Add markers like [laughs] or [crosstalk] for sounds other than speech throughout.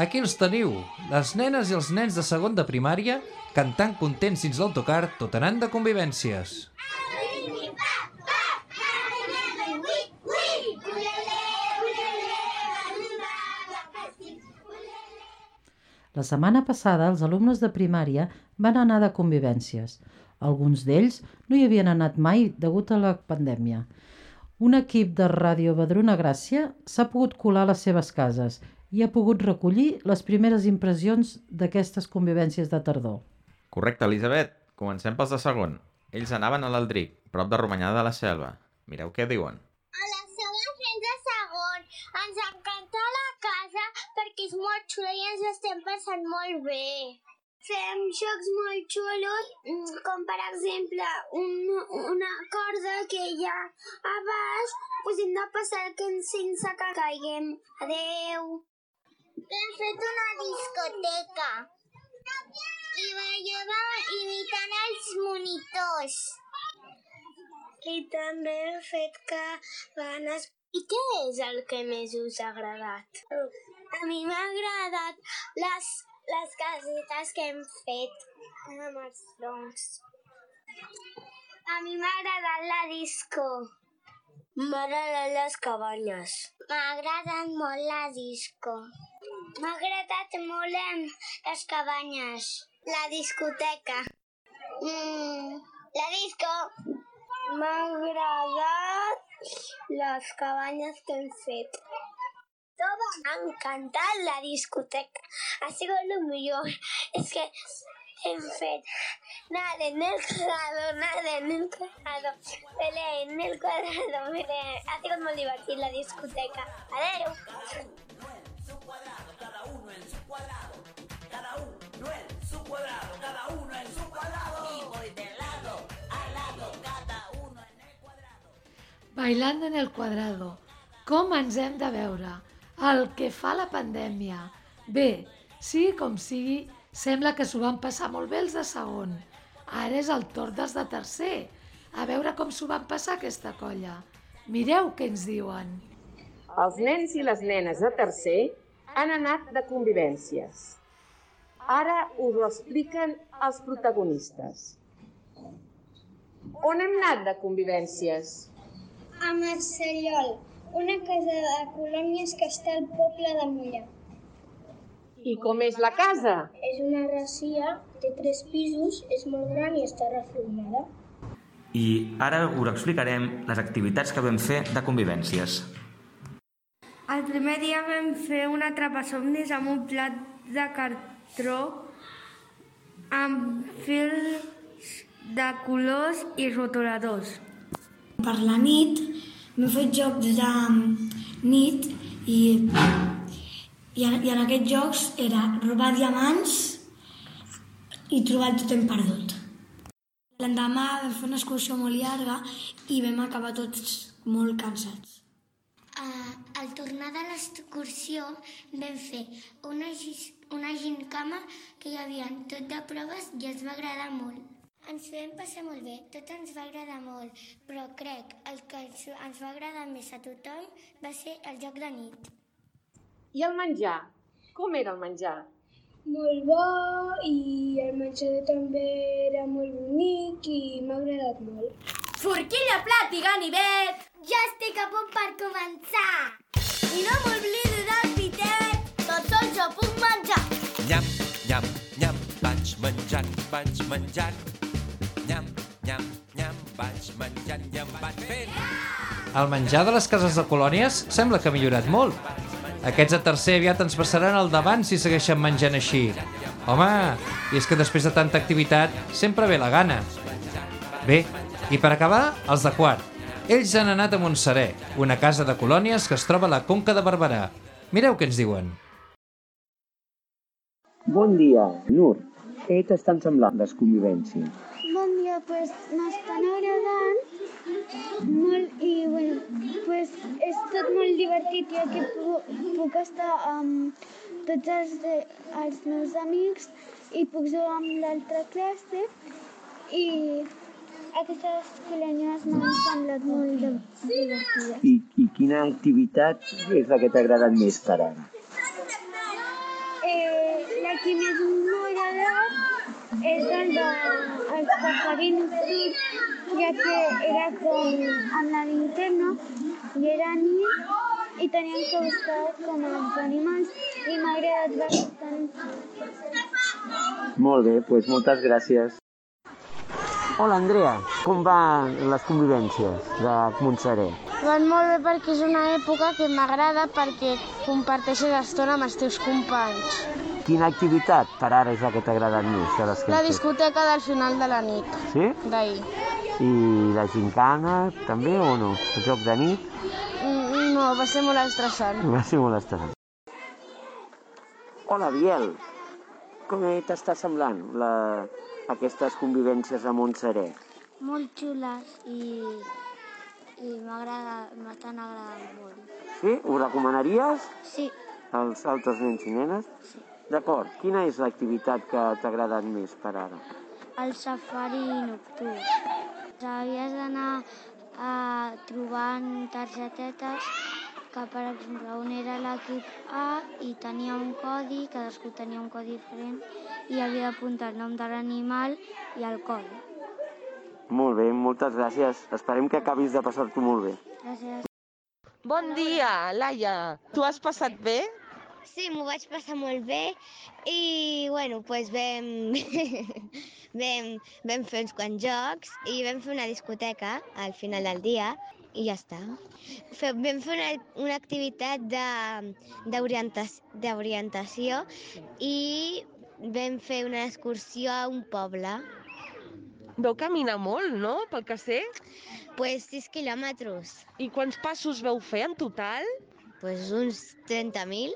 Aquí els teniu, les nenes i els nens de segon de primària cantant contents dins l'autocar tot anant de convivències. La setmana passada els alumnes de primària van anar de convivències. Alguns d'ells no hi havien anat mai degut a la pandèmia. Un equip de Ràdio Badruna Gràcia s'ha pogut colar a les seves cases i ha pogut recollir les primeres impressions d'aquestes convivències de tardor. Correcte, Elisabet. Comencem pels de segon. Ells anaven a l'Aldric, prop de Romanyà de la Selva. Mireu què diuen. Hola, som els nens de segon. Ens encanta la casa perquè és molt xula i ens estem passant molt bé. Fem jocs molt xulos, mm, com per exemple un, una corda que hi ha a baix, doncs hem de passar que sense que caiguem. Adeu. Hem fet una discoteca i ballàvem imitant els monitors. I també hem fet cabanes. I què és el que més us ha agradat? A mi m'ha agradat les, les casetes que hem fet amb els troncs. A mi m'ha agradat la disco. M'ha agradat les cabanyes. M'ha agradat molt la disco. M'ha agradat molt em, les cabanyes. La discoteca. Mm, la disco. M'ha agradat les cabanyes que hem fet. Tot m'ha encantat la discoteca. Ha sigut el millor. És que hem fet nada en el cuadrado, nada en el cuadrado, pelea en el cuadrado, pelea. Ha sigut molt divertit la discoteca. Adeu! Bailando en el quadrado. Com ens hem de veure? El que fa la pandèmia. Bé, sigui com sigui, sembla que s'ho van passar molt bé els de segon. Ara és el torn dels de tercer. A veure com s'ho van passar aquesta colla. Mireu què ens diuen. Els nens i les nenes de tercer han anat de convivències. Ara us ho expliquen els protagonistes. On hem anat de convivències? A Marcellol, una casa de colònies que està al poble de Mollà. I com és la casa? És una racia, té tres pisos, és molt gran i està reformada. I ara us explicarem les activitats que vam fer de convivències. El primer dia vam fer un atrapasomnis amb un plat de cartró amb fils de colors i rotuladors. Per la nit m'he fet jocs de nit i, i, en, i en aquests jocs era robar diamants i trobar el totem perdut. L'endemà vam fer una excursió molt llarga i vam acabar tots molt cansats. Uh, al tornar de l'excursió vam fer una, una gincama que hi havia tot de proves i ens va agradar molt. Ens vam passar molt bé, tot ens va agradar molt, però crec el que ens, va agradar més a tothom va ser el joc de nit. I el menjar? Com era el menjar? Molt bo i el menjador també era molt bonic i m'ha agradat molt. Forquilla, plat i ganivet! Ja estic a punt per començar! I no m'oblido del jo puc menjar! Nyam, nyam, nyam, vaig menjant, vaig menjant. Nyam, nyam, nyam, vaig menjant i em vaig fent. El menjar de les cases de colònies sembla que ha millorat molt. Aquests de tercer aviat ens passaran al davant si segueixen menjant així. Home, i és que després de tanta activitat sempre ve la gana. Bé, i per acabar, els de quart. Ells han anat a Montserè, una casa de colònies que es troba a la Conca de Barberà. Mireu què ens diuen. Bon dia, Nur. Què t'estan semblant les convivències? Bon dia, pues m'estan agradant molt i bueno, pues és tot molt divertit i aquí puc, puc estar amb tots els, de, els meus amics i puc jugar amb l'altra classe i aquestes colònies m'han semblat molt de, divertides. I, I quina activitat és la que t'ha agradat més per ara? el que més m'ha agradat és el de el safari nocturn, ja que era com amb la Nintendo i era nit i teníem que buscar com els animals i m'ha agradat bastant. Molt bé, doncs moltes gràcies. Hola, Andrea. Com van les convivències de Montserrat? Van molt bé perquè és una època que m'agrada perquè comparteixes estona amb els teus companys. Quina activitat per ara és la que t'ha agradat més de les que La hem fet? discoteca del final de la nit, Sí? d'ahir. I la gincana també o no? El joc de nit? Mm, No, va ser molt estressant. [laughs] Va ser molt estrany. Hola, Biel. Com t'està semblant la... aquestes convivències a Montserrat? Molt xules i, i m'agrada, m'estan agradant molt. Sí? Ho recomanaries Sí, als altres nens i nenes? Sí. D'acord. Quina és l'activitat que t'ha agradat més per ara? el safari nocturn. Havies d'anar uh, trobant targetetes que, per exemple, un era l'equip A i tenia un codi, cadascú tenia un codi diferent, i havia d'apuntar el nom de l'animal i el codi. Molt bé, moltes gràcies. Esperem que acabis de passar-t'ho molt bé. Gràcies. Bon dia, Laia. Tu has passat bé? Sí, m'ho vaig passar molt bé i, bueno, doncs vam, [laughs] vam, vam fer uns quants jocs i vam fer una discoteca al final del dia i ja està. Fe, vam fer una, una activitat d'orientació i vam fer una excursió a un poble. Veu caminar molt, no?, pel que sé? Pues 6 quilòmetres. I quants passos veu fer en total? Pues uns 30.000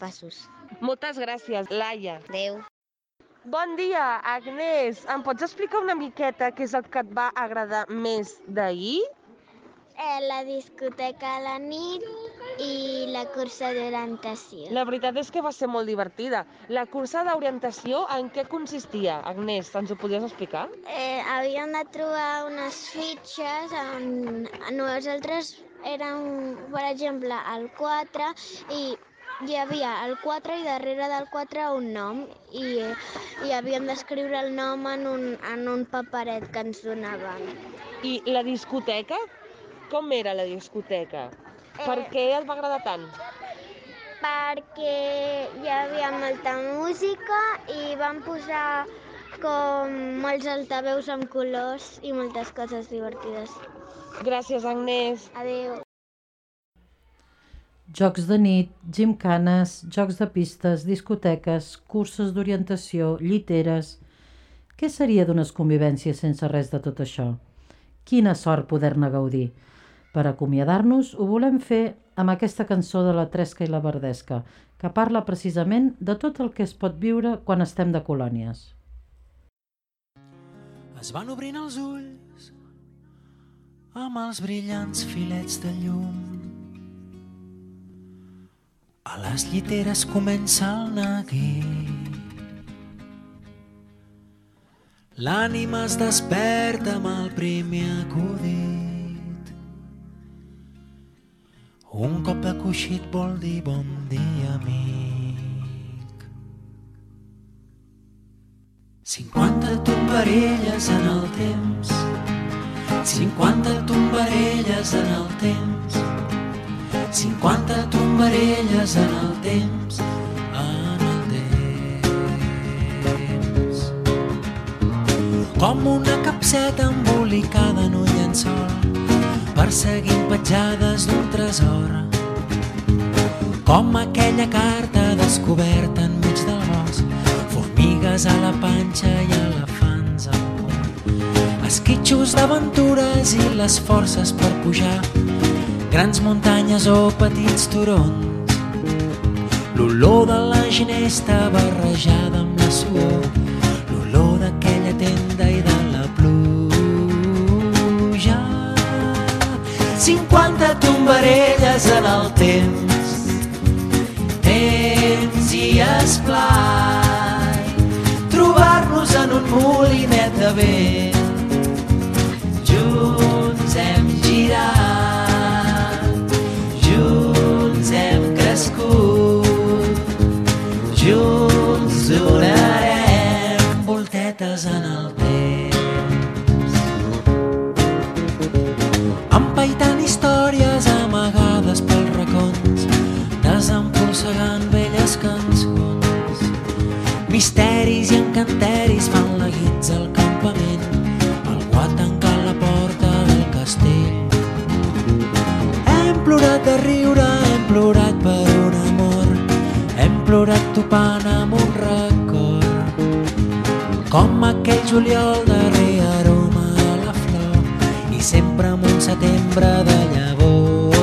passos. Moltes gràcies, Laia. Adéu. Bon dia, Agnès. Em pots explicar una miqueta què és el que et va agradar més d'ahir? Eh, la discoteca a la nit i la cursa d'orientació. La veritat és que va ser molt divertida. La cursa d'orientació en què consistia? Agnès, ens ho podries explicar? Eh, havíem de trobar unes fitxes on nosaltres érem, per exemple, el 4 i hi havia el 4 i darrere del 4 un nom i, i havíem d'escriure el nom en un, en un paperet que ens donaven. I la discoteca? Com era la discoteca? Per Eh. què et va agradar tant? Perquè hi havia molta música i van posar com molts altaveus amb colors i moltes coses divertides. Gràcies, Agnès. Adéu. Jocs de nit, gimcanes, jocs de pistes, discoteques, curses d'orientació, lliteres... Què seria d'unes convivències sense res de tot això? Quina sort poder-ne gaudir! Per acomiadar-nos, ho volem fer amb aquesta cançó de la Tresca i la Verdesca, que parla precisament de tot el que es pot viure quan estem de colònies. Es van obrint els ulls amb els brillants filets de llum. A les lliteres comença el neguit. L'ànima es desperta amb el primer acudit. Un cop de coixit vol dir bon dia, amic. 50 tombarelles en el temps, 50 tombarelles en el temps, 50 tombarelles en el temps, en el temps. Com una capseta embolicada en un llençol, perseguint petjades d'un tresor. Com aquella carta descoberta enmig del bosc, formigues a la panxa i al punt. Esquitxos d'aventures i les forces per pujar, grans muntanyes o petits turons. L'olor de la ginesta barrejada amb la suor, l'olor d'aquella tenda i de la pluja. 50 tombarelles en el temps, temps i esplai, trobar-nos en un molinet de vent, com aquell juliol darrer aroma a la flor i sempre amb un setembre de llavors.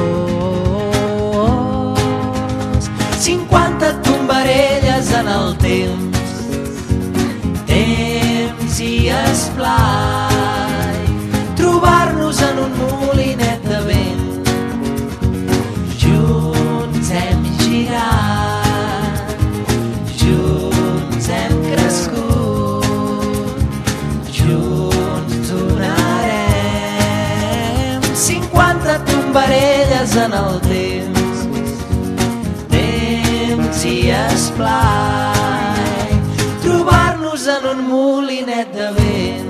50 tombarelles en el temps, temps i esplats. Molinet de vent